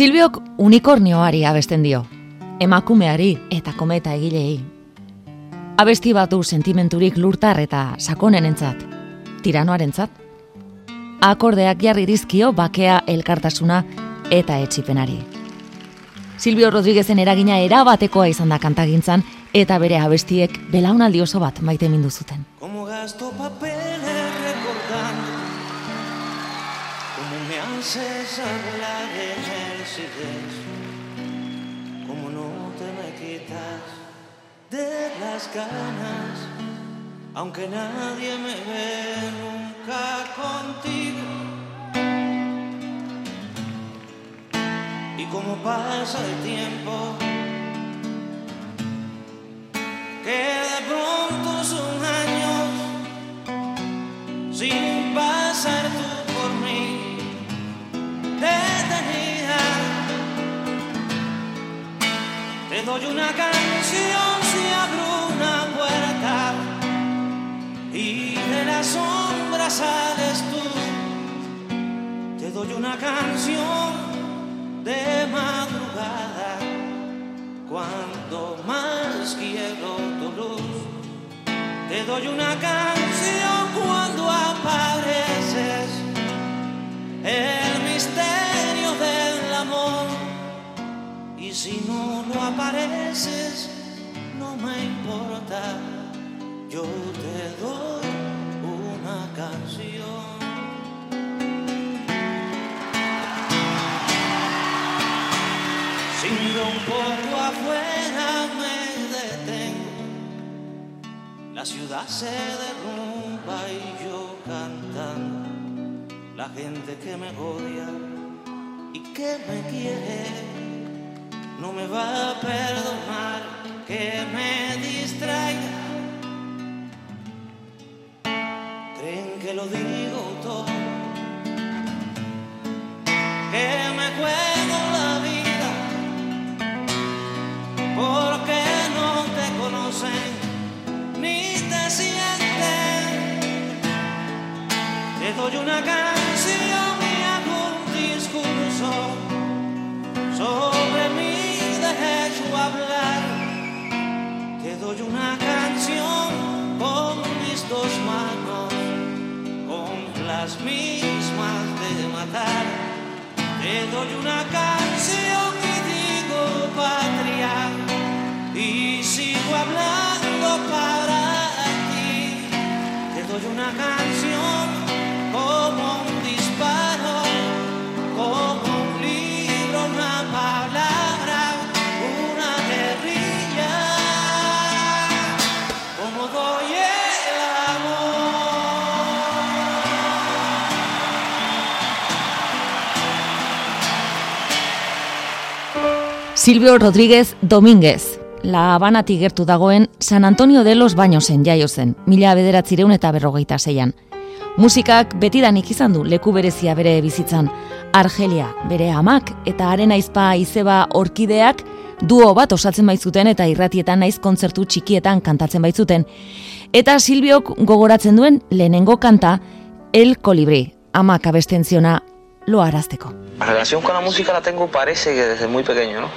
Silbiok unikornioari abesten dio, emakumeari eta kometa egilei. Abesti bat du sentimenturik lurtar eta sakonen entzat, tiranoaren zat. Akordeak jarri dizkio bakea elkartasuna eta etxipenari. Silvio Rodríguezen eragina erabatekoa izan da kantagintzan eta bere abestiek belaunaldi oso bat maite mindu zuten. Como gasto papeles recordando Como me haces hablar Como no te me quitas de las ganas Aunque nadie me ve nunca contigo Y como pasa el tiempo que de pronto son años sin pasar tú por mí detenida. Te doy una canción si abro una puerta y de la sombra sales tú. Te doy una canción de madrugada cuando más quiero tu luz. Te doy una canción cuando apareces, el misterio Y si no lo apareces, no me importa, yo te doy una canción. Si miro un poco afuera me detengo, la ciudad se derrumba y yo cantando, la gente que me odia y que me quiere, no me va a perdonar que me distraiga. Creen que lo digo todo, que me juego la vida porque no te conocen ni te sienten. Te doy una canción Doy una canción con mis dos manos, con las mismas de matar. Te doy una canción y digo patria y sigo hablando para ti. Te doy una canción Silvio Rodríguez Domínguez, La Habanatik gertu dagoen San Antonio de los Bañosen jaio zen, mila bederatzireun eta berrogeita zeian. Musikak betidanik izan du leku berezia bere bizitzan. Argelia, bere amak eta haren aizpa izeba orkideak duo bat osatzen baitzuten eta irratietan naiz kontzertu txikietan kantatzen baitzuten. Eta Silbiok gogoratzen duen lehenengo kanta El Colibrí, amak abestentziona lo. La relación con la música la tengo, parece que desde muy pequeño, ¿no?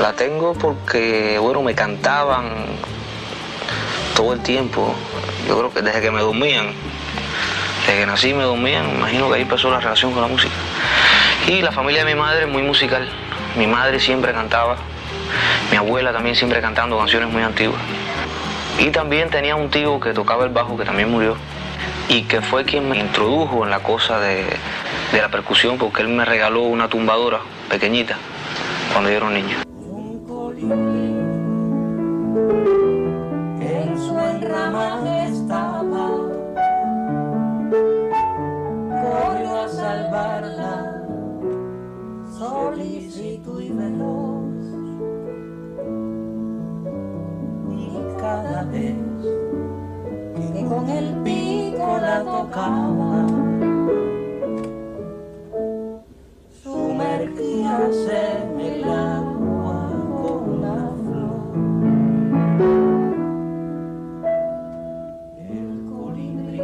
La tengo porque, bueno, me cantaban todo el tiempo. Yo creo que desde que me dormían, desde que nací me dormían, imagino que ahí empezó la relación con la música. Y la familia de mi madre muy musical. Mi madre siempre cantaba, mi abuela también siempre cantando canciones muy antiguas. Y también tenía un tío que tocaba el bajo, que también murió, y que fue quien me introdujo en la cosa de, la percusión, porque él me regaló una tumbadora pequeñita cuando yo era un niño. en su enramaje estaba corrió a salvarla solícito y veloz y cada vez con el pico la tocaba sumergíase en el agua con la flor. El colibrí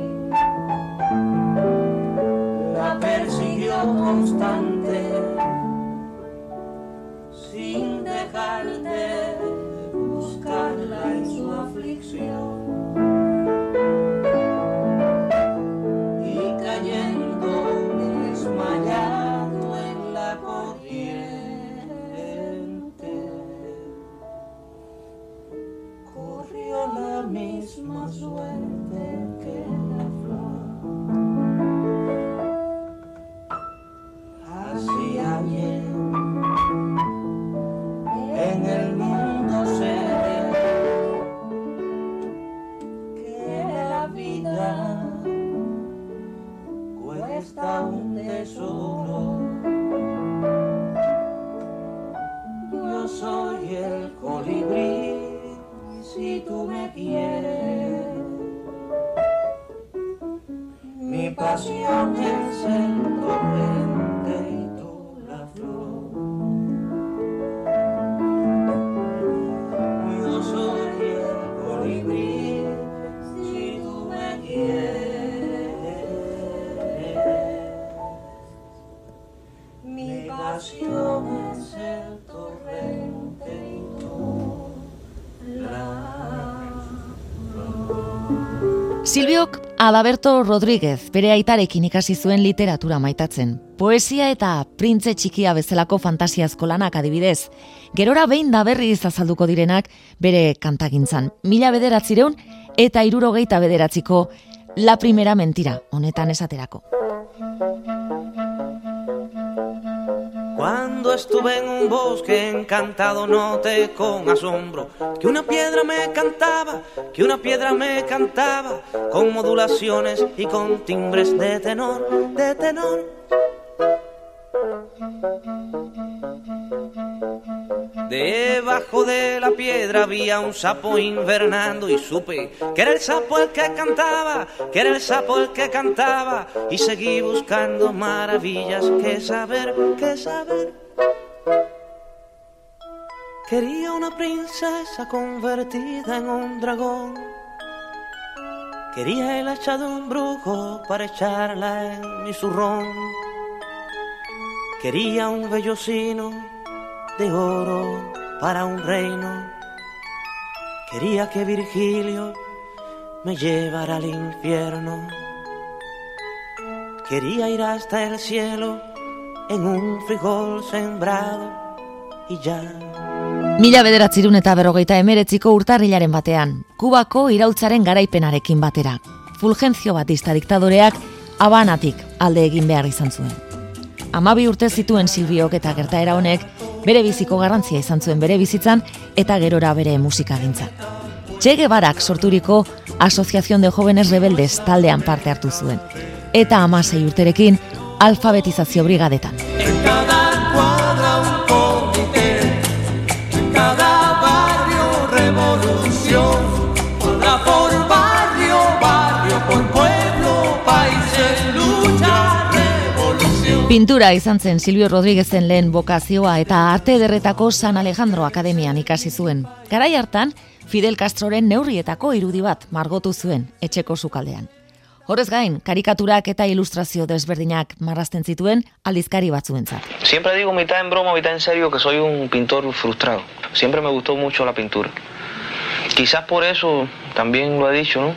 la persiguió constante sin dejar de buscarla en su aflicción. Silbiok Adaberto Rodríguez bere aitarekin ikasi zuen literatura maitatzen. Poesia eta printze txikia bezalako fantasiazko lanak adibidez. Gerora behin da berri azalduko direnak bere kantagintzan. Mila bederatzireun eta irurogeita bederatziko La Primera Mentira, honetan esaterako. Estuve en un bosque encantado noté con asombro que una piedra me cantaba, que una piedra me cantaba con modulaciones y con timbres de tenor, de tenor. Debajo de la piedra había un sapo invernando y supe que era el sapo el que cantaba, que era el sapo el que cantaba y seguí buscando maravillas que saber, que saber. Quería una princesa convertida en un dragón. Quería el hacha de un brujo para echarla en mi zurrón. Quería un vellocino de oro para un reino. Quería que Virgilio me llevara al infierno. Quería ir hasta el cielo en un frijol sembrado y ya. Mila bederatzirun eta berrogeita emeretziko urtarrilaren batean, Kubako iraultzaren garaipenarekin batera. Fulgencio Batista diktadoreak abanatik alde egin behar izan zuen. Amabi urte zituen Silbiok eta gertaera honek bere biziko garrantzia izan zuen bere bizitzan eta gerora bere musikagintzan. Che Guevarak sorturiko Asociación de Jóvenes Rebeldes taldean parte hartu zuen. Eta amasei urterekin alfabetizazio brigadetan. Pintura izan zen Silvio Rodríguezen lehen bokazioa eta arte ederretako San Alejandro Akademian ikasi zuen. Garai hartan, Fidel Castroren neurrietako irudi bat margotu zuen etxeko sukaldean. Horrez gain, karikaturak eta ilustrazio desberdinak marrazten zituen aldizkari batzuentzat. Siempre digo mitad en broma, mitad en serio que soy un pintor frustrado. Siempre me gustó mucho la pintura. Quizás por eso también lo he dicho, ¿no?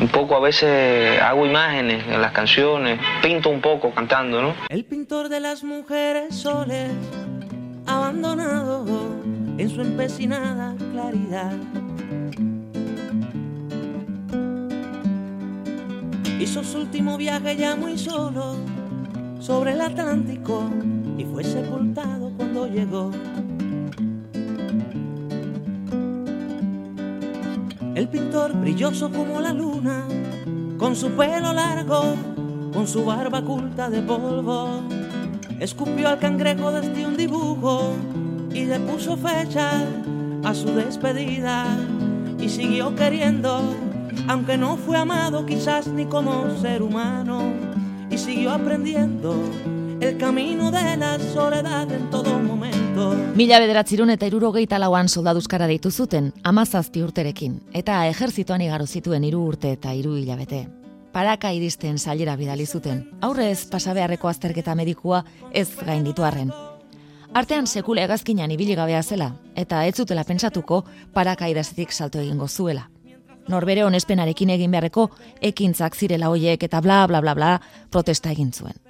Un poco a veces hago imágenes en las canciones, pinto un poco cantando, ¿no? El pintor de las mujeres soles, abandonado en su empecinada claridad. Hizo su último viaje ya muy solo sobre el Atlántico y fue sepultado cuando llegó. El pintor brilloso como la luna, con su pelo largo, con su barba oculta de polvo, escupió al cangrejo desde un dibujo y le puso fecha a su despedida y siguió queriendo, aunque no fue amado quizás ni como ser humano, y siguió aprendiendo el camino de la soledad en todo momento. Mila bederatzirun eta irurogeita lauan soldaduzkara deitu zuten, amazazpi urterekin, eta ejerzitoan igaro zituen hiru urte eta hiru hilabete. Paraka iristen sailera bidali zuten, aurrez pasabeharreko azterketa medikua ez gainditu arren. Artean sekule egazkinan ibili gabea zela, eta ez zutela pentsatuko parakaidazetik salto egingo zuela. Norbere honespenarekin egin beharreko ekintzak zirela hoiek eta bla bla bla bla protesta egin zuen.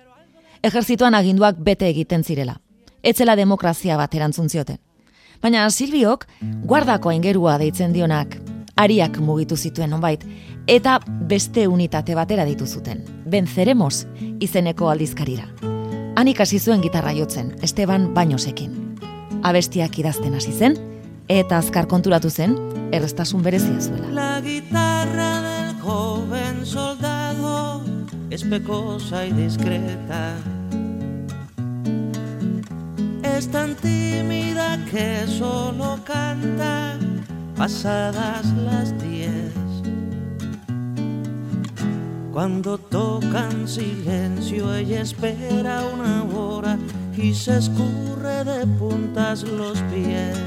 Ejerzituan aginduak bete egiten zirela. Etzela demokrazia bat erantzun zioten. Baina Silbiok guardako aingerua deitzen dionak ariak mugitu zituen onbait eta beste unitate batera ditu zuten. Benzeremos izeneko aldizkarira. Han ikasi zuen gitarra jotzen, Esteban Bainosekin. Abestiak idazten hasi zen eta azkar konturatu zen errestasun berezia zuela. La guitarra del es pecosa y discreta. Es tan tímida que solo canta pasadas las diez. Cuando tocan silencio ella espera una hora y se escurre de puntas los pies.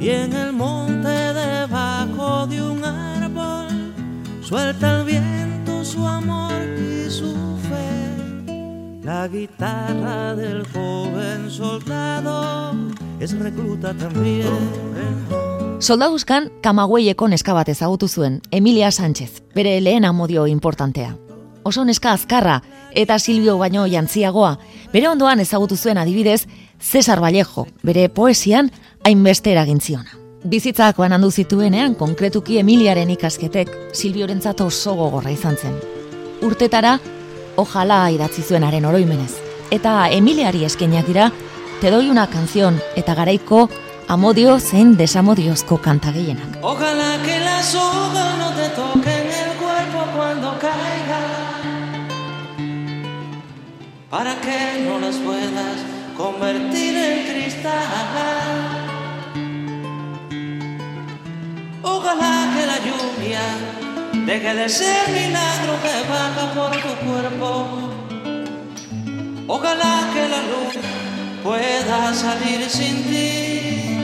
Y en el monte debajo de un árbol suelta el viento su amor y su fe. La guitarra del joven soldado es recluta también. Soldaduzkan kamagueieko neska bat ezagutu zuen, Emilia Sánchez, bere lehen amodio importantea. Oso neska azkarra eta Silvio baino jantziagoa, bere ondoan ezagutu zuen adibidez, Cesar Vallejo, bere poesian hainbeste eragintziona. Bizitzak handu zituenean konkretuki Emiliaren ikasketek Silviorentzat oso gogorra izan zen. Urtetara, ojala idatzi zuenaren oroimenez. Eta Emiliari eskenak dira, te doi una canción eta garaiko amodio zein desamodiozko kanta gehienak. Ojalá que la soga no te toque en el cuerpo cuando caiga, para que no las puedas convertir en cristal. Ojalá que la lluvia deje de ser milagro que baja por tu cuerpo. Ojalá que la luz pueda salir sin ti.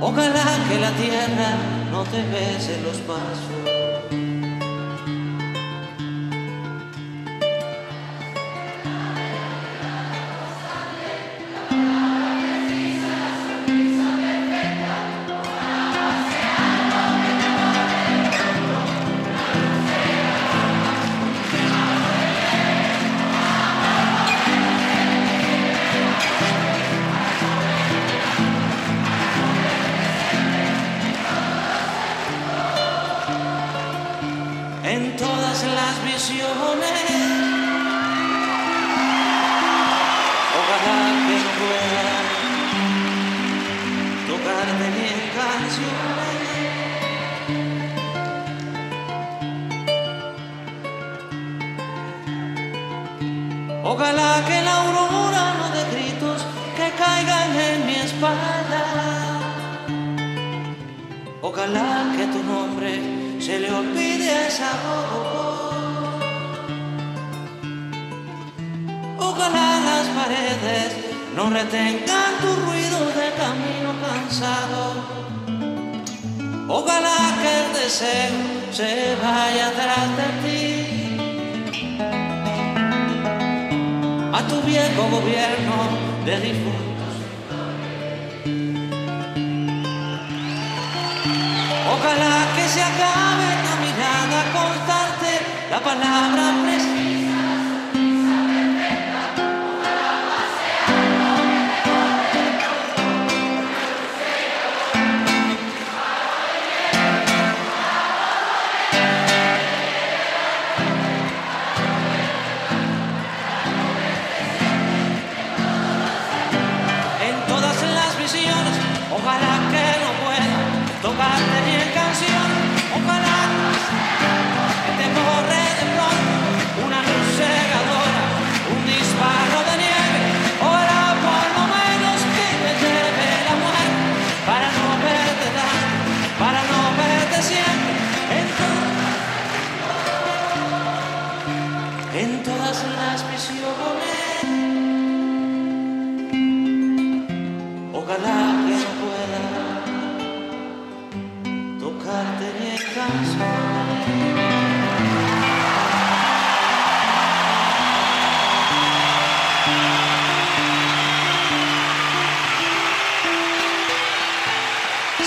Ojalá que la tierra no te bese los pasos.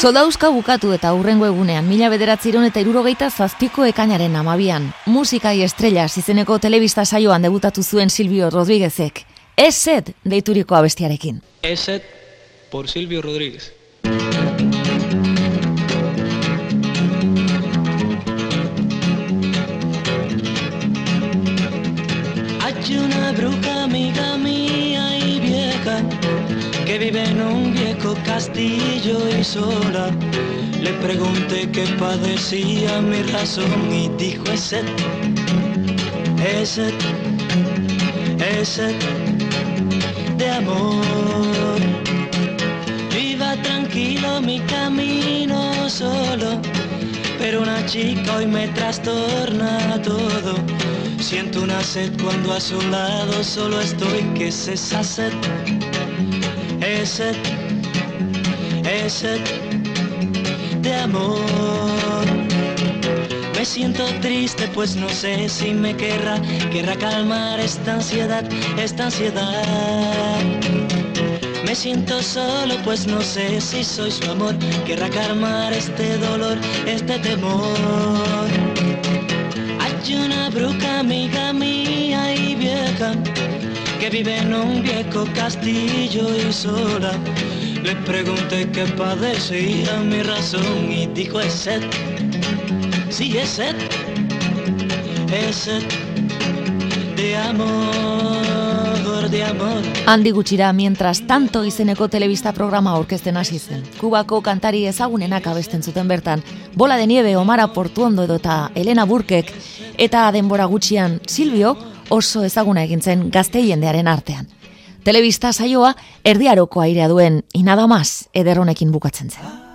Sodauzka bukatu eta hurrengo egunean, mila bederatziron eta irurogeita zazpiko ekainaren amabian. Musikai estrella izeneko telebista saioan debutatu zuen Silvio Rodríguezek. Eset deituriko abestiarekin. Eset por Silvio Rodríguez. Hay una bruja amiga que vive en un viejo castillo y sola. Le pregunté qué padecía mi razón y dijo ese, ese, ese de amor. Viva tranquilo mi camino solo, pero una chica hoy me trastorna todo. Siento una sed cuando a su lado solo estoy, que es esa sed? Ese, ese de amor. Me siento triste pues no sé si me querrá, querrá calmar esta ansiedad, esta ansiedad. Me siento solo pues no sé si soy su amor, querrá calmar este dolor, este temor. Hay una bruja amiga mía y vieja que vive en un viejo castillo y sola. Le pregunté qué padecía mi razón y dijo es sed. Sí, es sed. Es sed de amor, de amor. Handi gutxira, mientras tanto izeneko telebista programa aurkezten hasi zen. Kubako kantari ezagunenak abesten zuten bertan, Bola de Nieve, Omara Portuondo edo eta Elena Burkek, eta denbora gutxian Silvio oso ezaguna egintzen gazte jendearen artean. Telebista saioa erdiaroko airea duen inadamaz ederronekin bukatzen zen.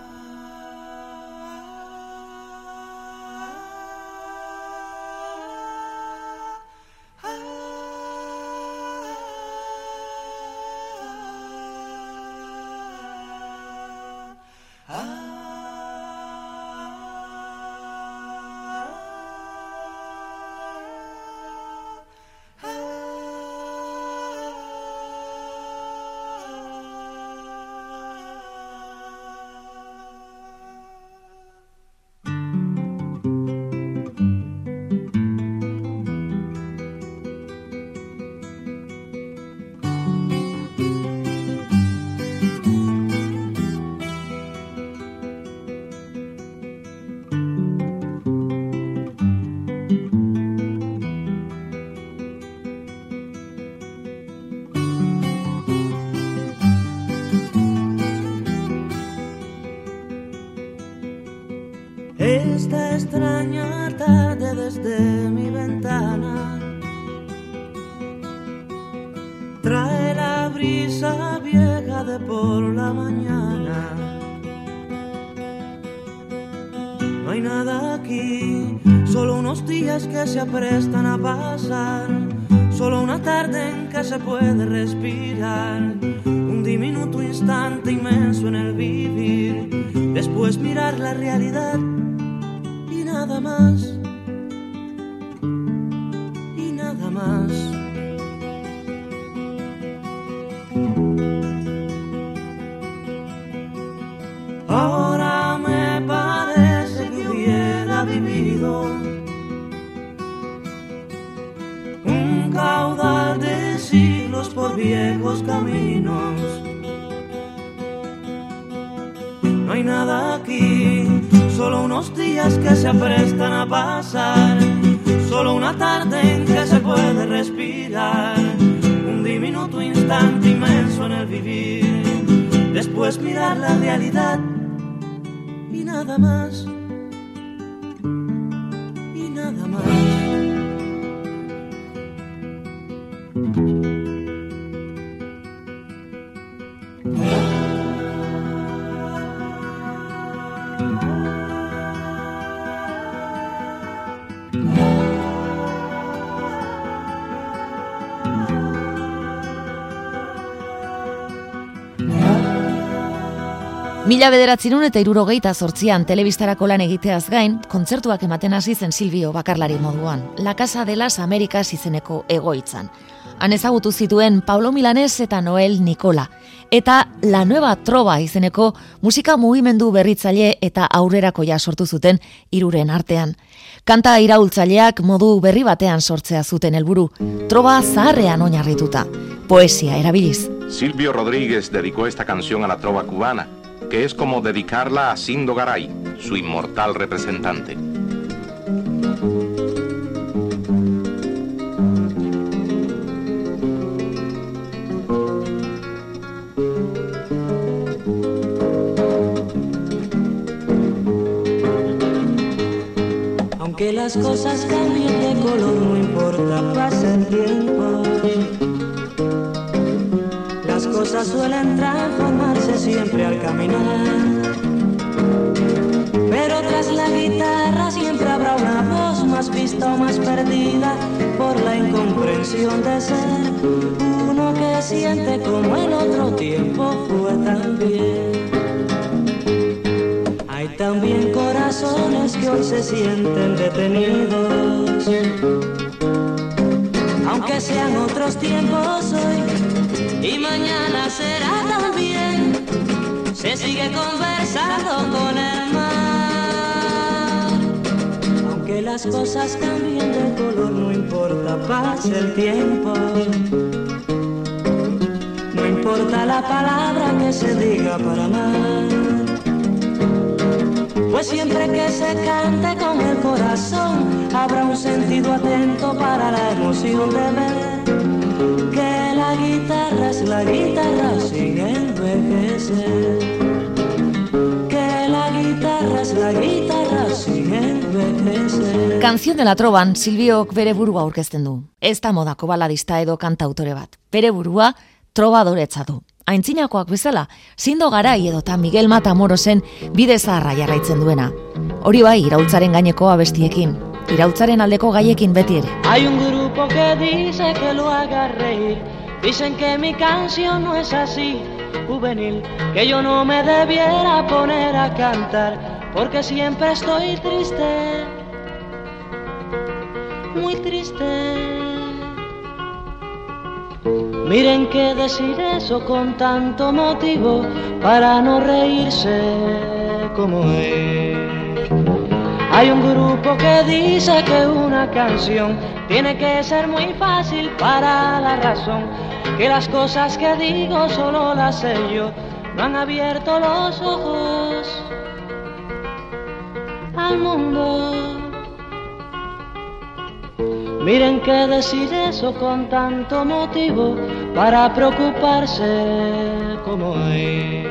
prestan a pasar. Solo una tarde en que se puede respirar. nada más. Mila bederatzerun eta irurogeita zortzian telebistarako lan egiteaz gain, kontzertuak ematen hasi zen Silvio bakarlari moduan, La Casa de las Americas izeneko egoitzan. Han ezagutu zituen Paulo Milanes eta Noel Nikola, eta La Nueva Trova izeneko musika mugimendu berritzaile eta aurrerakoia sortu zuten iruren artean. Kanta iraultzaileak modu berri batean sortzea zuten helburu, troba zaharrean oinarrituta, poesia erabiliz. Silvio Rodríguez dedicó esta canción a la trova cubana, que es como dedicarla a Sindo Garay, su inmortal representante. Aunque las cosas cambien de color, no importa, pasa el tiempo. Cosas suelen transformarse siempre al caminar. Pero tras la guitarra siempre habrá una voz más vista o más perdida por la incomprensión de ser uno que siente como el otro tiempo fue también. Hay también corazones que hoy se sienten detenidos. Aunque sean otros tiempos hoy y mañana será también, se sigue conversando con el mar. Aunque las cosas cambien de color, no importa, pase el tiempo. No importa la palabra que se diga para amar. Pues siempre que se cante con el corazón, habrá un sentido atento para la emoción de ver que la guitarra es la guitarra sin envejecer. Que la guitarra es la guitarra sin envejecer. Canción de la Troban, Silbiok bere burua aurkezten du. Ez da modako baladista edo kantautore bat. Bere burua trobadoretza du. Aintzinakoak bezala, zindo garai edota Miguel Matamorosen bide zaharra jarraitzen duena. Hori bai, iraultzaren gaineko abestiekin. Iraultzaren aldeko gaiekin beti ere. Hay un grupo que dice que lo haga reír. Dicen que mi canción no es así, juvenil, que yo no me debiera poner a cantar, porque siempre estoy triste, muy triste. Miren que decir eso con tanto motivo para no reírse como es. Hay un grupo que dice que una canción tiene que ser muy fácil para la razón, que las cosas que digo solo las sé yo, no han abierto los ojos al mundo. Miren que decir eso con tanto motivo para preocuparse como es.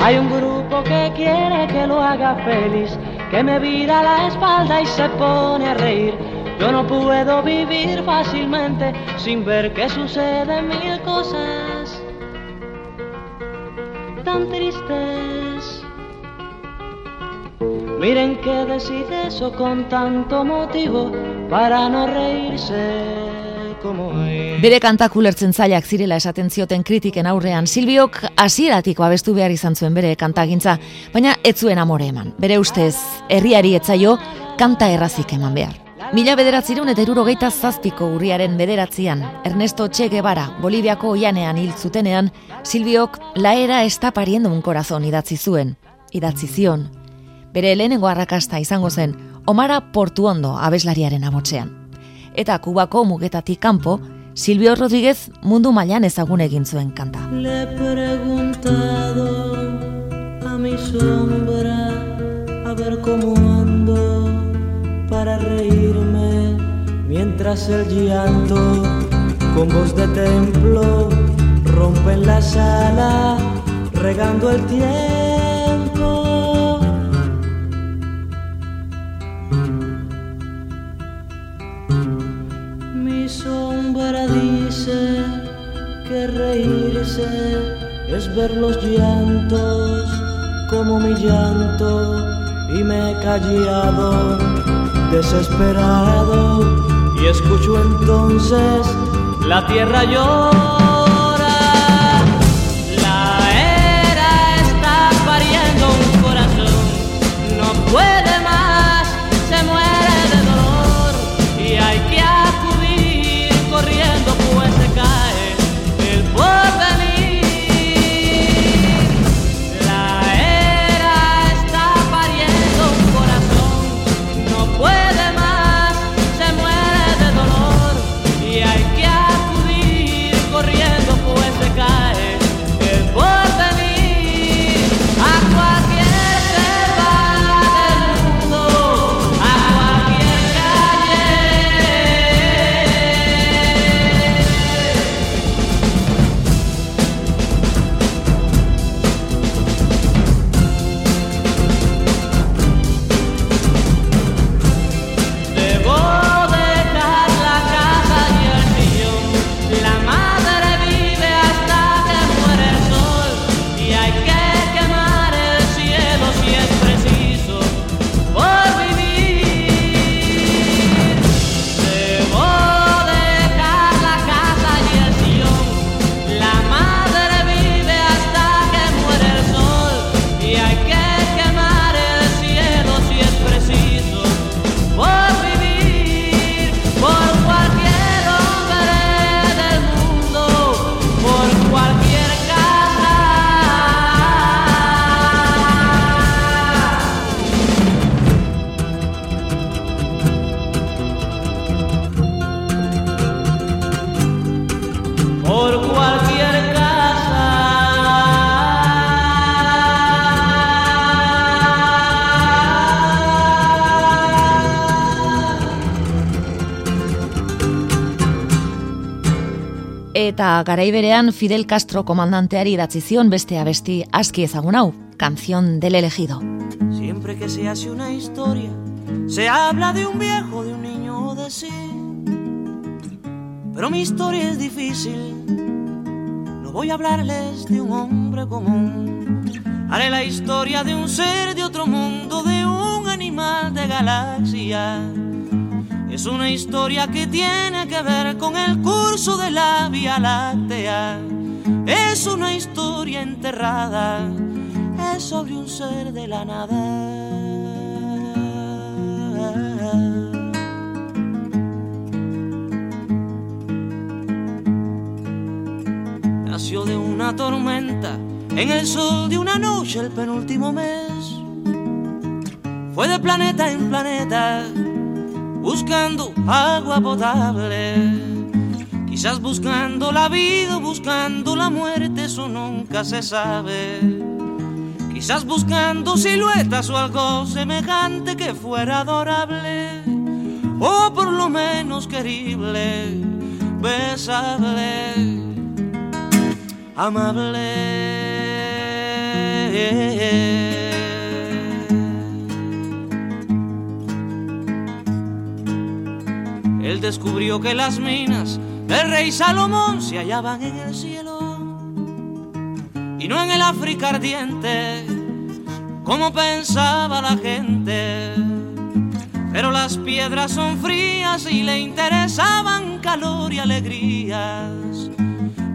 Hay un grupo que quiere que lo haga feliz, que me vira la espalda y se pone a reír. Yo no puedo vivir fácilmente sin ver que suceden mil cosas tan tristes. Miren que decir eso con tanto motivo para no reírse. Bere kantak ulertzen zailak zirela esaten zioten kritiken aurrean, Silbiok hasieratik abestu behar izan zuen bere kantagintza, baina ez zuen amore eman. Bere ustez, herriari etzaio kanta errazik eman behar. Mila bederatzireun eta erurogeita zazpiko urriaren bederatzian, Ernesto Che Guevara, Boliviako oianean hil zutenean, Silbiok la era está pariendo un corazón idatzi zuen, idatzi zion. Bere lehenengo arrakasta izango zen, Omara Portuondo abeslariaren abotzean. Eta Kubako mugetatik kanpo, Silvio Rodríguez mundu mailan ezagun egin zuen kanta. Le preguntado a mi sombra a ver cómo ando para reírme mientras el llanto con voz de templo rompe en la sala regando el tiempo. Sombra dice que reírse es ver los llantos como mi llanto y me he callado desesperado y escucho entonces la tierra llora. Eta garaiberean Fidel Castro komandanteari idatzi zion beste abesti aski ezagun hau, canción del elegido. Siempre que se hace una historia, se habla de un viejo, de un niño de sí. Pero mi historia es difícil, no voy a hablarles de un hombre común. Haré la historia de un ser de otro mundo, de un animal de galaxia. Es una historia que tiene que ver con el curso de la Vía Láctea. Es una historia enterrada, es sobre un ser de la nada. Nació de una tormenta en el sol de una noche el penúltimo mes. Fue de planeta en planeta buscando agua potable. Quizás buscando la vida, buscando la muerte, eso nunca se sabe. Quizás buscando siluetas o algo semejante que fuera adorable, o por lo menos querible, besable, amable. Él descubrió que las minas del rey Salomón se hallaban en el cielo y no en el África ardiente, como pensaba la gente. Pero las piedras son frías y le interesaban calor y alegrías.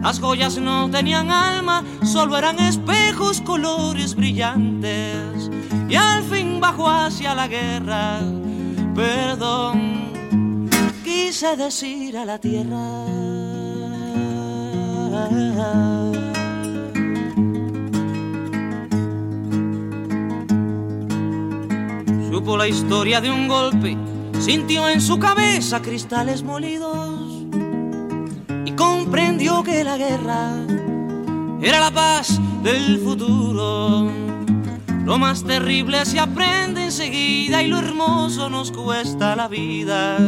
Las joyas no tenían alma, solo eran espejos, colores brillantes. Y al fin bajó hacia la guerra. Perdón, quise decir a la tierra. Supo la historia de un golpe, sintió en su cabeza cristales molidos comprendió que la guerra era la paz del futuro. Lo más terrible se aprende enseguida y lo hermoso nos cuesta la vida.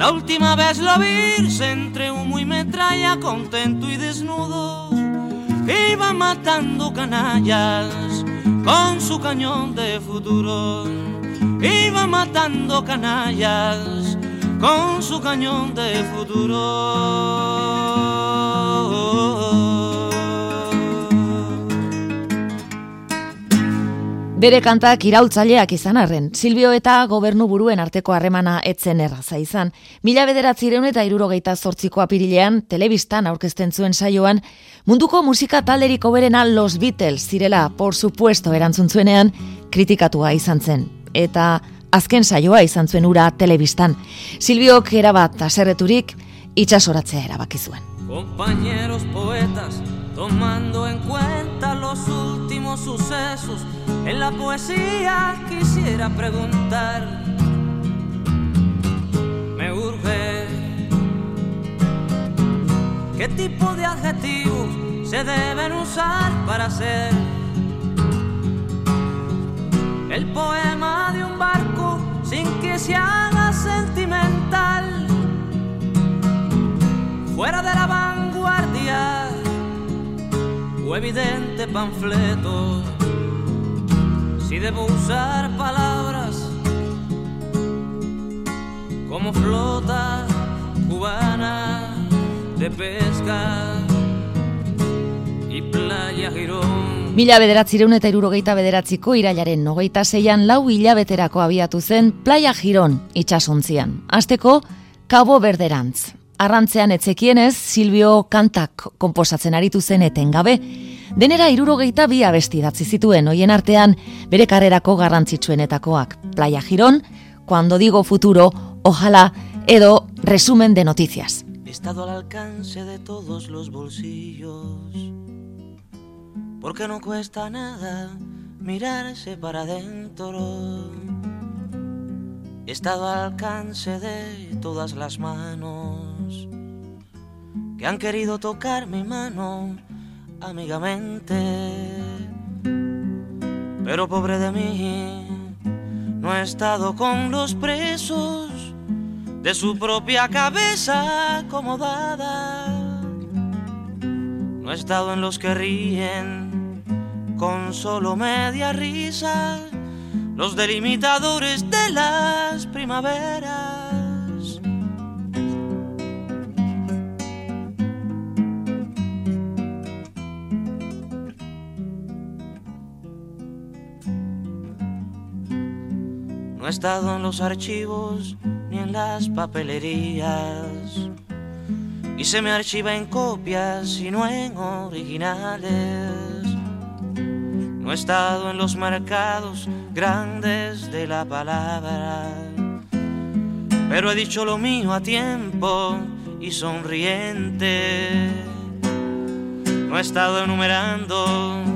La última vez lo vi entre humo y metralla, contento y desnudo. Iba matando canallas con su cañón de futuro. Iba matando canallas con su cañón de futuro. Bere kantak iraultzaileak izan arren, Silvio eta gobernu buruen arteko harremana etzen erraza izan. Mila bederatzireun eta irurogeita zortziko apirilean, telebistan aurkezten zuen saioan, munduko musika talderiko berena Los Beatles zirela, por supuesto, erantzun kritikatua izan zen. Eta azken saioa izan zuen ura telebistan. Silbiok erabat aserreturik itxasoratzea erabaki zuen. Compañeros poetas, tomando en cuenta los últimos sucesos, en la poesía quisiera preguntar, me urge, ¿qué tipo de adjetivos se deben usar para hacer el poema de un barco sin que se haga sentimental. Fuera de la vanguardia evidente panfleto, si debo usar palabras como flota cubana de pesca y playa girón. Mila bederatzireun eta irurogeita bederatziko irailaren nogeita zeian lau hilabeterako abiatu zen Playa Giron itxasontzian. Azteko, Cabo Berderantz. Arrantzean etzekienez, Silvio kantak komposatzen aritu zen etengabe. Denera irurogeita bi abesti datzi zituen, hoien artean bere karrerako garrantzitsuenetakoak. Playa Giron, Cuando digo futuro, ojalá, edo resumen de noticias. Estado al alcance de todos los bolsillos porque no cuesta nada mirarse para adentro. He estado al alcance de todas las manos que han querido tocar mi mano amigamente. Pero pobre de mí, no he estado con los presos de su propia cabeza acomodada No he estado en los que ríen con solo media risa, los delimitadores de las primaveras. No he estado en los archivos ni en las papelerías y se me archiva en copias y no en originales. No he estado en los mercados grandes de la palabra, pero he dicho lo mío a tiempo y sonriente. No he estado enumerando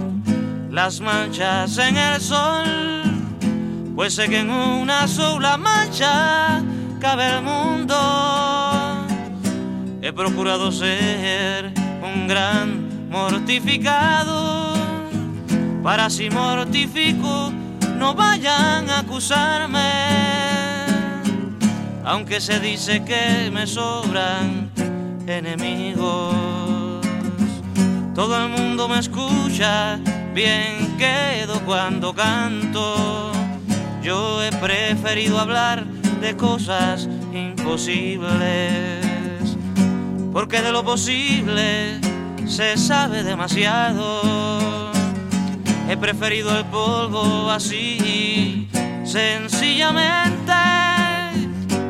las manchas en el sol, pues sé que en una sola mancha cabe el mundo he procurado ser un gran mortificado, para si mortifico no vayan a acusarme, aunque se dice que me sobran enemigos. Todo el mundo me escucha, bien quedo cuando canto. Yo he preferido hablar de cosas imposibles porque de lo posible se sabe demasiado. He preferido el polvo así, sencillamente,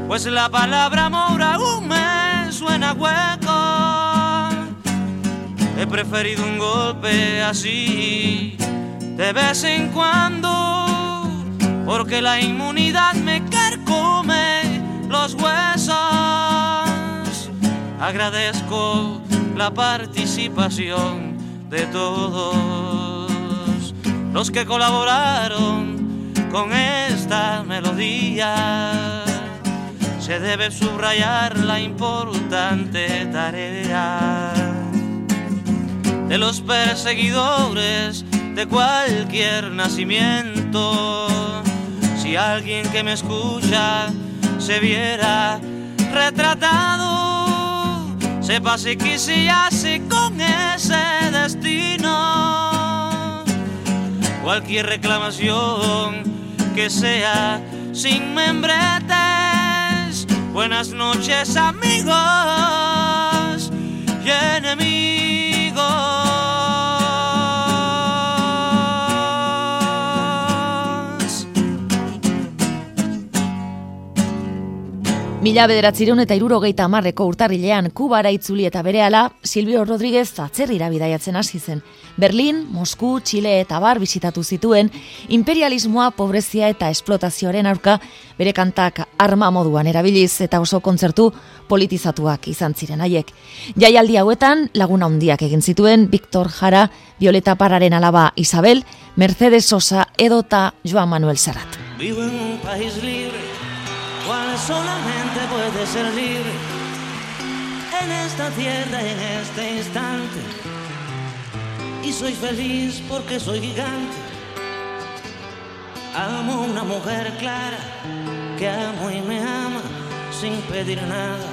pues la palabra amor aún me suena hueco. He preferido un golpe así, de vez en cuando, porque la inmunidad me carcome los huesos. Agradezco la participación de todos los que colaboraron con esta melodía. Se debe subrayar la importante tarea de los perseguidores de cualquier nacimiento. Si alguien que me escucha se viera retratado sepa si así con ese destino. Cualquier reclamación que sea sin membretes. Buenas noches amigos y enemigos. Mila bederatzireun eta irurogeita amarreko urtarrilean Kubara itzuli eta berehala Silvio Rodríguez atzerrira bidaiatzen hasi zen. Berlin, Mosku, Txile eta bar bisitatu zituen imperialismoa, pobrezia eta esplotazioaren aurka bere kantak arma moduan erabiliz eta oso kontzertu politizatuak izan ziren haiek. Jaialdi hauetan laguna handiak egin zituen Victor Jara, Violeta Pararen alaba Isabel, Mercedes Sosa edota Joan Manuel Serrat. Vivo en país libre cual solamente puede ser libre en esta tierra, en este instante. Y soy feliz porque soy gigante. Amo una mujer clara que amo y me ama sin pedir nada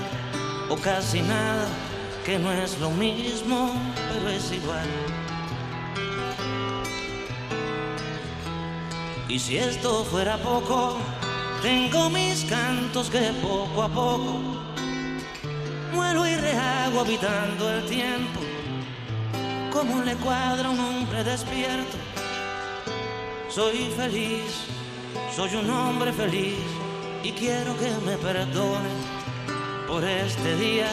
o casi nada, que no es lo mismo, pero es igual. Y si esto fuera poco, tengo mis cantos que poco a poco muero y rehago habitando el tiempo. Como le cuadra un hombre despierto. Soy feliz, soy un hombre feliz y quiero que me perdonen por este día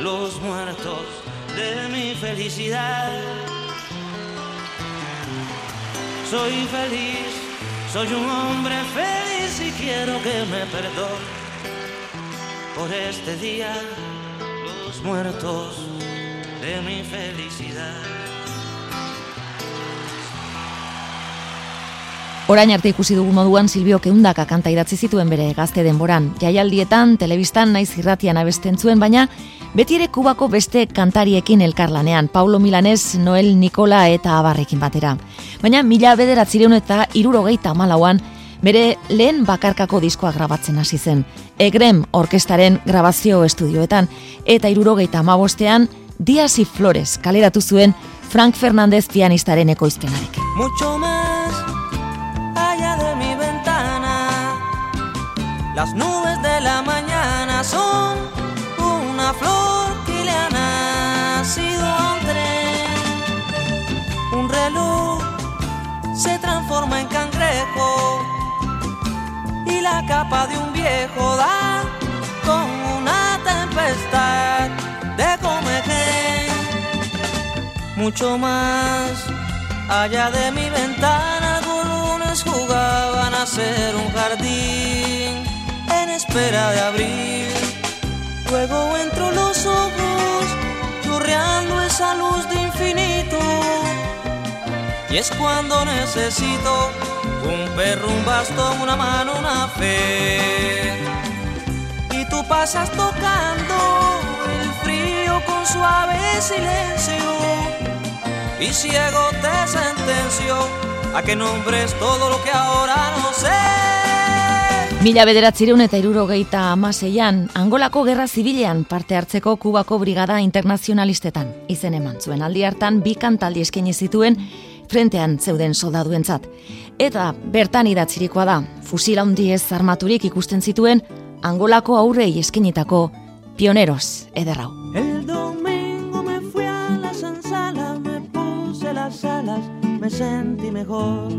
los muertos de mi felicidad. Soy feliz soy un hombre feliz y quiero que me perdone por este día los muertos de mi felicidad. Orain arte ikusi dugu moduan Silvio Keundaka kanta idatzi zituen bere gazte denboran. Jaialdietan, telebistan naiz irratian abesten zuen, baina beti ere kubako beste kantariekin elkarlanean, Paulo Milanes, Noel Nikola eta Abarrekin batera. Baina mila bederatzireun eta irurogeita malauan, bere lehen bakarkako diskoa grabatzen hasi zen. Egrem orkestaren grabazio estudioetan, eta irurogeita amabostean, Dias y Flores kaleratu zuen Frank Fernández pianistaren ekoizpenarekin. Mucho más allá de mi ventana, las nubes de la mañana son una flor que le ha nacido a un tren. Un reloj se transforma en cangrejo y la capa de un viejo da Mucho más allá de mi ventana, algunos jugaban a ser un jardín en espera de abrir. Luego entro los ojos, chorreando esa luz de infinito. Y es cuando necesito un perro, un bastón, una mano, una fe. Y tú pasas tocando el frío con suave silencio. Y ciego te sentencio a que nombres todo lo que ahora no sé. Mila bederatzireun eta irurogeita amaseian, Angolako Gerra Zibilean parte hartzeko Kubako Brigada Internazionalistetan. Izen eman zuen aldi hartan bi kantaldi eskaini zituen frentean zeuden soldaduentzat. Eta bertan idatzirikoa da, fusil handiez armaturik ikusten zituen Angolako aurrei eskenitako pioneros ederrau. El domingo me sentí mejor.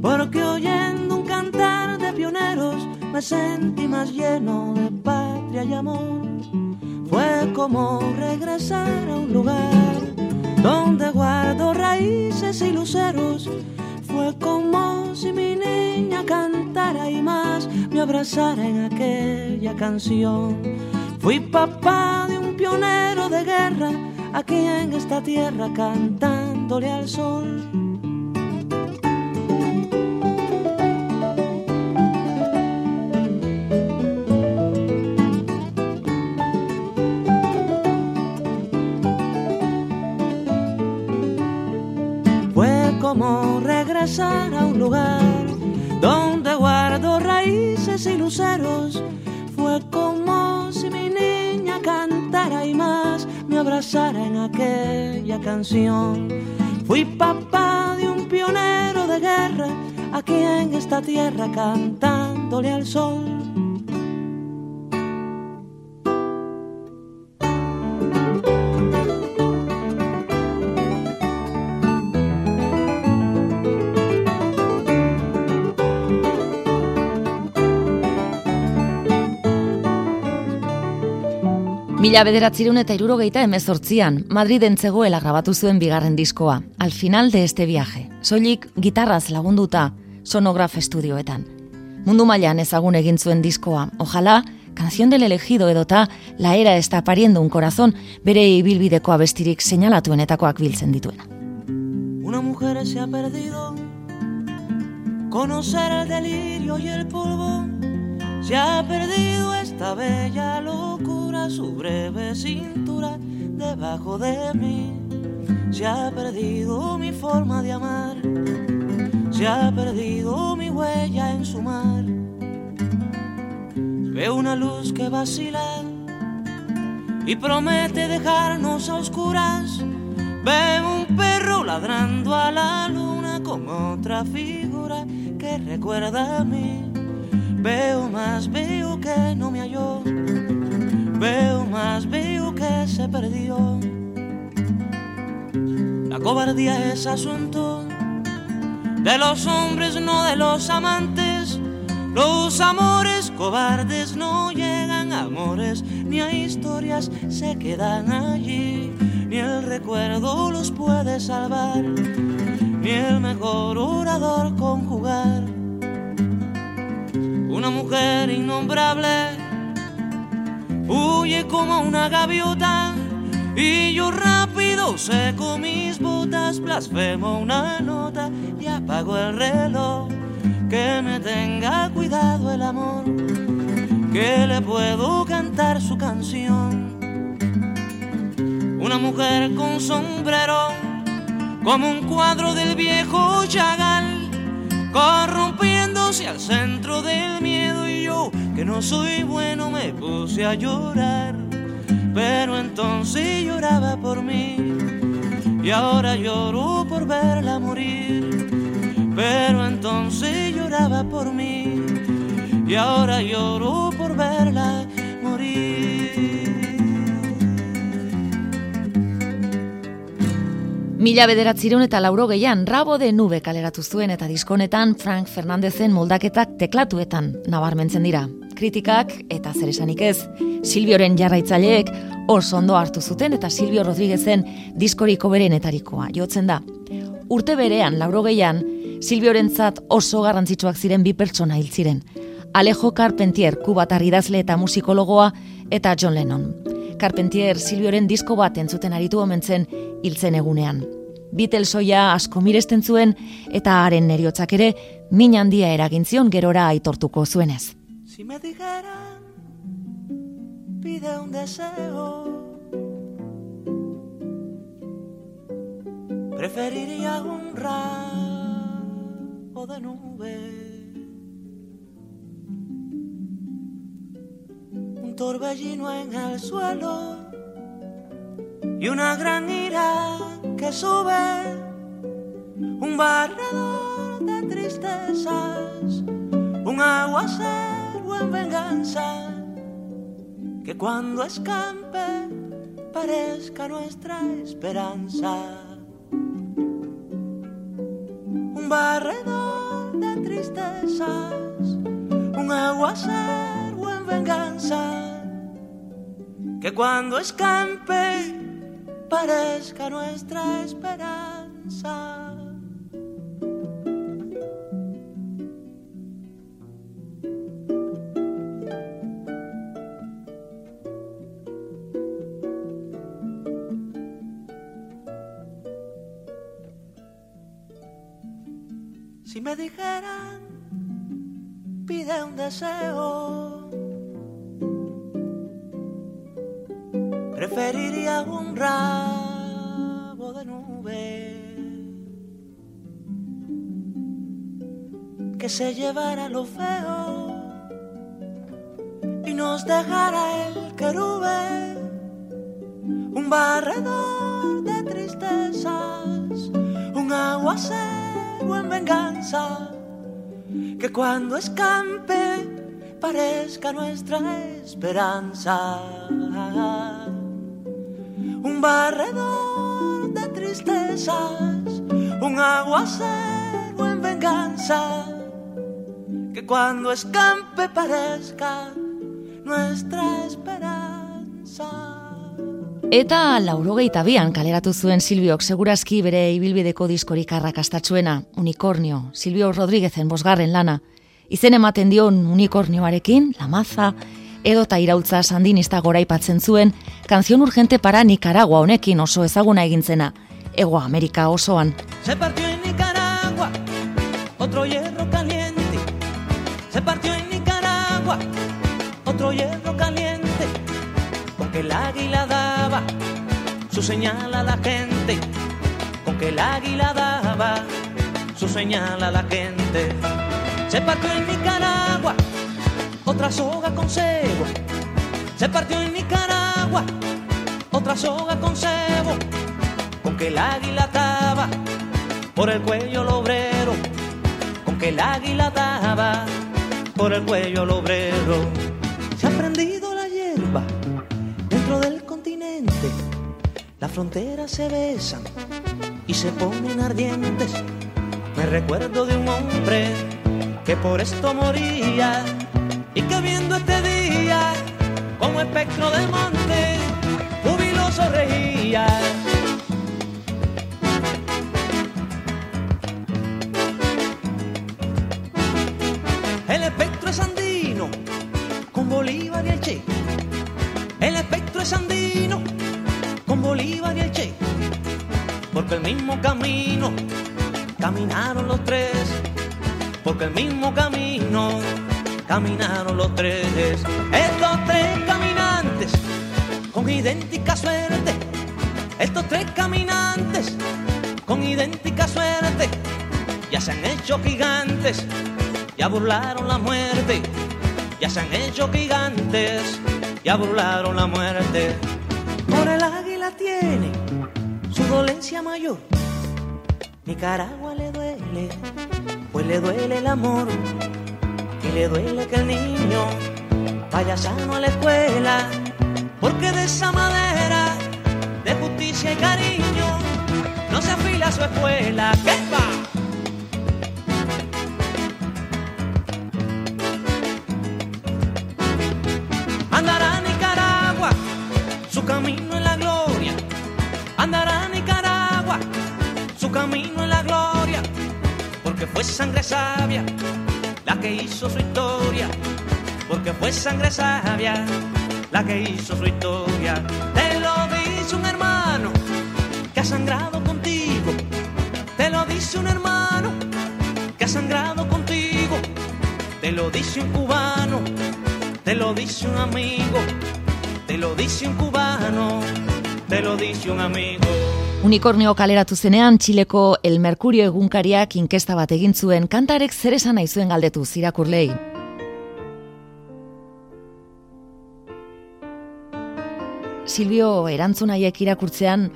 Porque oyendo un cantar de pioneros, me sentí más lleno de patria y amor. Fue como regresar a un lugar donde guardo raíces y luceros. Fue como si mi niña cantara y más me abrazara en aquella canción. Fui papá de un pionero de guerra aquí en esta tierra sol. Fue como regresar a un lugar donde guardo raíces y luceros. Fue como si mi niña cantara y más me abrazara en aquella canción. Fui papá de un pionero de guerra aquí en esta tierra cantándole al sol. Mila bederatzireun eta irurogeita emezortzian, Madriden zegoela grabatu zuen bigarren diskoa, al final de este viaje, soilik gitarraz lagunduta sonograf estudioetan. Mundu mailan ezagun egin zuen diskoa, ojala, Canción del elegido edota La era está pariendo un corazón bere ibilbideko abestirik seinalatuenetakoak biltzen dituena. Una mujer se ha perdido, conocer el delirio y el polvo. Se ha perdido esta bella locura, su breve cintura debajo de mí. Se ha perdido mi forma de amar, se ha perdido mi huella en su mar. Veo una luz que vacila y promete dejarnos a oscuras. Veo un perro ladrando a la luna con otra figura que recuerda a mí. Veo más, veo que no me halló. Veo más, veo que se perdió. La cobardía es asunto de los hombres, no de los amantes. Los amores cobardes no llegan a amores, ni a historias se quedan allí. Ni el recuerdo los puede salvar, ni el mejor orador conjugar. Una mujer innombrable huye como una gaviota y yo rápido seco mis botas, blasfemo una nota y apago el reloj. Que me tenga cuidado el amor, que le puedo cantar su canción. Una mujer con sombrero, como un cuadro del viejo Chagall, corrompiéndose al centro del miedo y yo, que no soy bueno, me puse a llorar. pero entonces lloraba por mí y ahora lloro por verla morir. Pero entonces lloraba por mí y ahora lloro por verla Mila bederatzireun eta lauro gehian, rabo de nube kaleratu zuen eta diskonetan Frank Fernandezen moldaketak teklatuetan nabarmentzen dira. Kritikak eta zer esanik ez, Silbioren jarraitzaileek oso ondo hartu zuten eta Silvio Rodriguezen diskoriko berenetarikoa jotzen da. Urte berean, lauro gehian, Silbioren zat oso garrantzitsuak ziren bi pertsona hil ziren. Alejo Carpentier, kubatar idazle eta musikologoa, eta John Lennon. Carpentier Silvioren disko bat entzuten aritu omentzen hiltzen egunean. Beatlesoia asko miresten zuen eta haren neriotzak ere min handia eragintzion gerora aitortuko zuenez. Si me dijeran, pide un deseo Preferiría un rabo de nube torbellino en el suelo y una gran ira que sube, un barredor de tristezas, un aguacero en venganza, que cuando escampe parezca nuestra esperanza. Un barredor de tristezas, un aguacero en venganza que cuando escampe parezca nuestra esperanza. Si me dijeran, pide un deseo preferiría un rabo de nube que se llevara lo feo y nos dejara el querube un barredor de tristezas, un aguacero en venganza que cuando escampe parezca nuestra esperanza un barredor de tristezas, un aguacero en venganza, que cuando escampe parezca nuestra esperanza. Eta laurogeita bian kaleratu zuen Silbiok segurazki bere ibilbideko diskorik arrakastatzuena, Unicornio, Silvio Rodríguezen bosgarren lana. Izen ematen dion unikornioarekin, la edo ta irautza sandinista goraipatzen zuen, kanzion urgente para Nicaragua honekin oso ezaguna egintzena, ego Amerika osoan. Se partió en Nicaragua, otro hierro caliente, se partió en Nicaragua, otro hierro caliente, porque el águila daba su señal a la gente, con que el águila daba su señal a la gente. Se partió en Nicaragua, otra soga con cebo. Se partió en Nicaragua, otra soga con cebo, con que el águila ataba por el cuello el obrero, con que el águila ataba por el cuello el obrero. Se ha prendido la hierba dentro del continente, las fronteras se besan y se ponen ardientes. Me recuerdo de un hombre que por esto moría espectro del monte jubiloso reía. El espectro es andino con Bolívar y el Che. El espectro es andino con Bolívar y el Che. Porque el mismo camino caminaron los tres. Porque el mismo camino caminaron los tres. Estos tres con idéntica suerte. Estos tres caminantes con idéntica suerte. Ya se han hecho gigantes, ya burlaron la muerte. Ya se han hecho gigantes, ya burlaron la muerte. Venezuela tiene su dolencia mayor. Nicaragua le duele, pues le duele el amor. Y le duele que el niño vaya sano a la escuela, porque de esa madera de justicia y cariño no se afila su escuela. ¿Qué va? Andará Nicaragua, su camino en la gloria. Andará Nicaragua, su camino en la gloria. Porque fue sangre sabia la que hizo su historia. Porque fue sangre sabia la que hizo su historia. Te lo dice un hermano que ha sangrado contigo. Te lo dice un hermano que ha sangrado contigo. Te lo dice un cubano, te lo dice un amigo. Te lo dice un cubano, te lo dice un amigo. Unikornio kaleratu zenean Txileko El Mercurio egunkariak inkesta bat egin zuen kantarek zer esan nahi zuen galdetu zirakurlei. Silvio erantzunaiek irakurtzean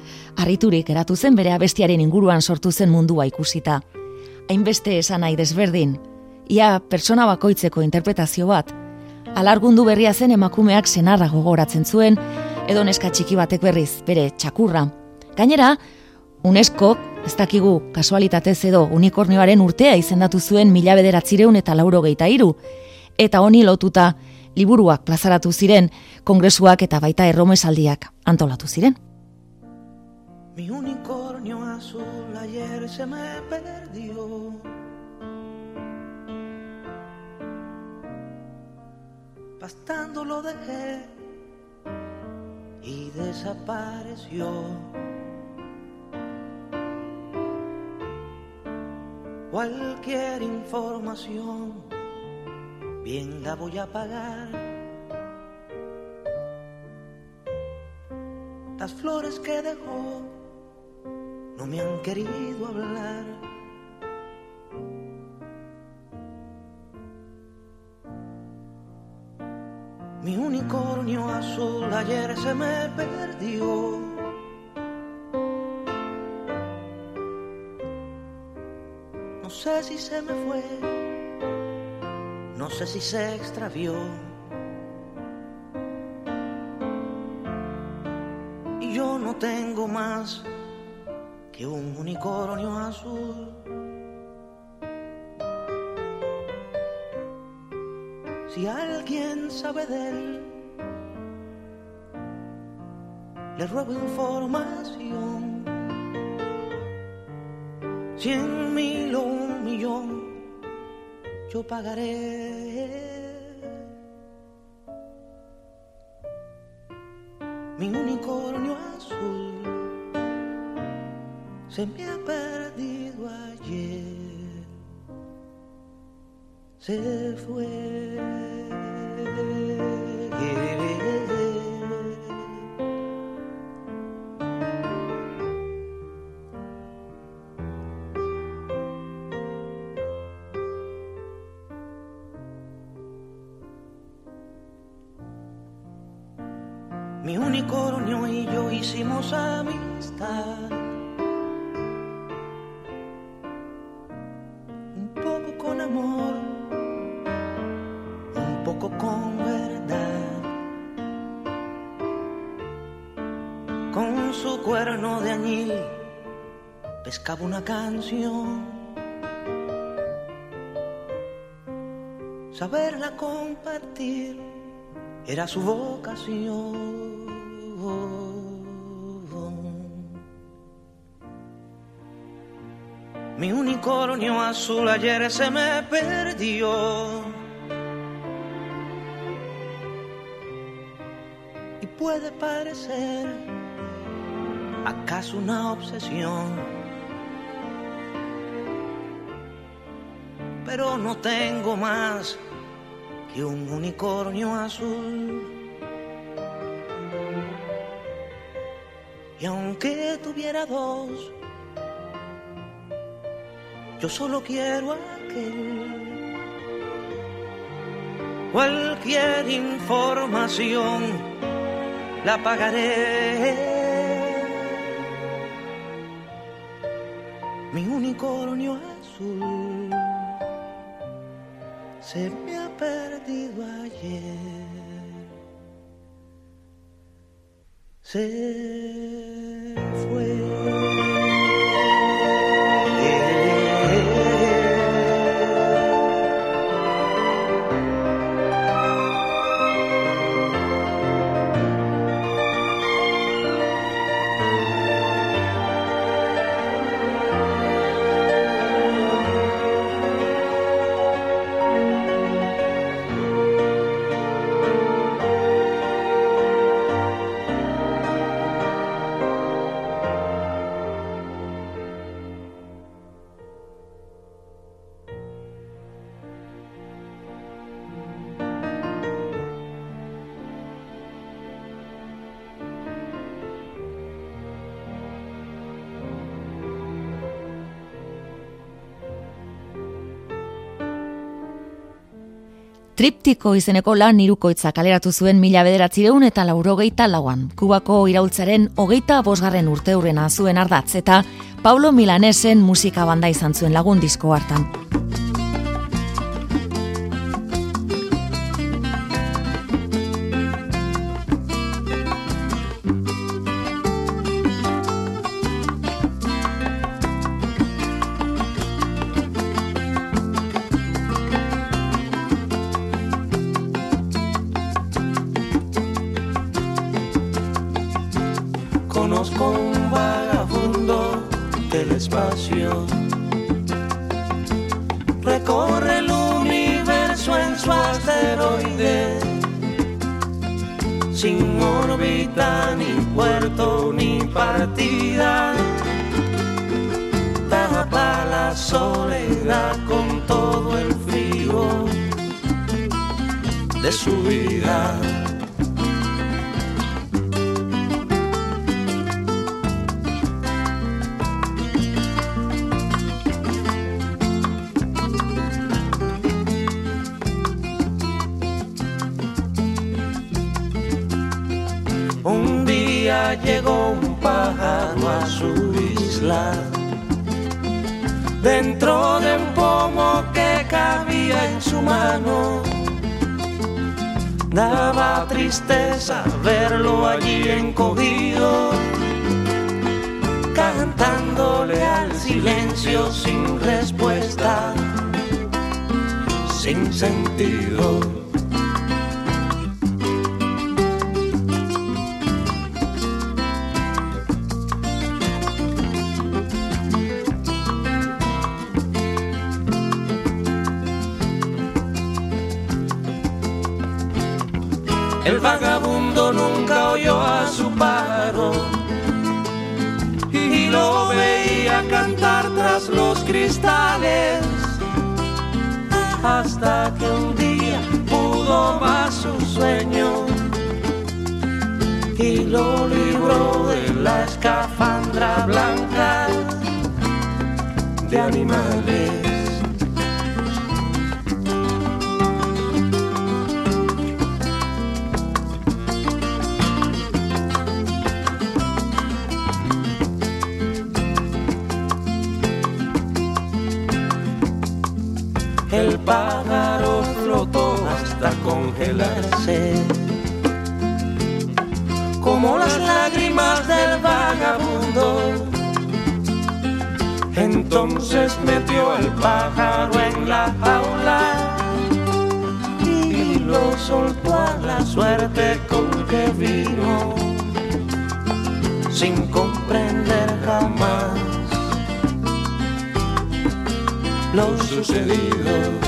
harriturik eratu zen bere abestiaren inguruan sortu zen mundua ikusita. Hainbeste esan nahi desberdin, ia persona bakoitzeko interpretazio bat, alargundu berria zen emakumeak senarra gogoratzen zuen, edo neska txiki batek berriz, bere txakurra. Gainera, UNESCO, ez dakigu kasualitatez edo unikornioaren urtea izendatu zuen mila bederatzireun eta lauro geita iru, eta honi lotuta liburuak plazaratu ziren, kongresuak eta baita erromesaldiak antolatu ziren. Mi unicornio azul ayer se me perdió. Pastando lo dejé y desapareció. Cualquier información, bien la voy a pagar. Las flores que dejó no me han querido hablar. Mi unicornio azul ayer se me perdió. No sé si se me fue, no sé si se extravió. Y yo no tengo más que un unicornio azul. Si alguien sabe de él, le ruego información. Cien mil o un millón, yo pagaré. Mi unicornio azul se me ha perdido ayer, se fue. Pescaba una canción. Saberla compartir era su vocación. Mi unicornio azul ayer se me perdió. Y puede parecer acaso una obsesión. pero no tengo más que un unicornio azul. Y aunque tuviera dos, yo solo quiero aquel. Cualquier información la pagaré. mi unicornio azul se me ha perdido ayer. Se Triptiko izeneko lan irukoitza kaleratu zuen mila bederatzireun eta laurogeita lauan. Kubako iraultzaren hogeita bosgarren urte hurrena zuen ardatz eta Paulo Milanesen musika banda izan zuen lagun disko hartan. Sin sentido. Que un día pudo más su sueño y lo libró de la escafandra blanca de animales. Como las lágrimas del vagabundo. Entonces metió el pájaro en la jaula y lo soltó a la suerte con que vino, sin comprender jamás lo sucedido.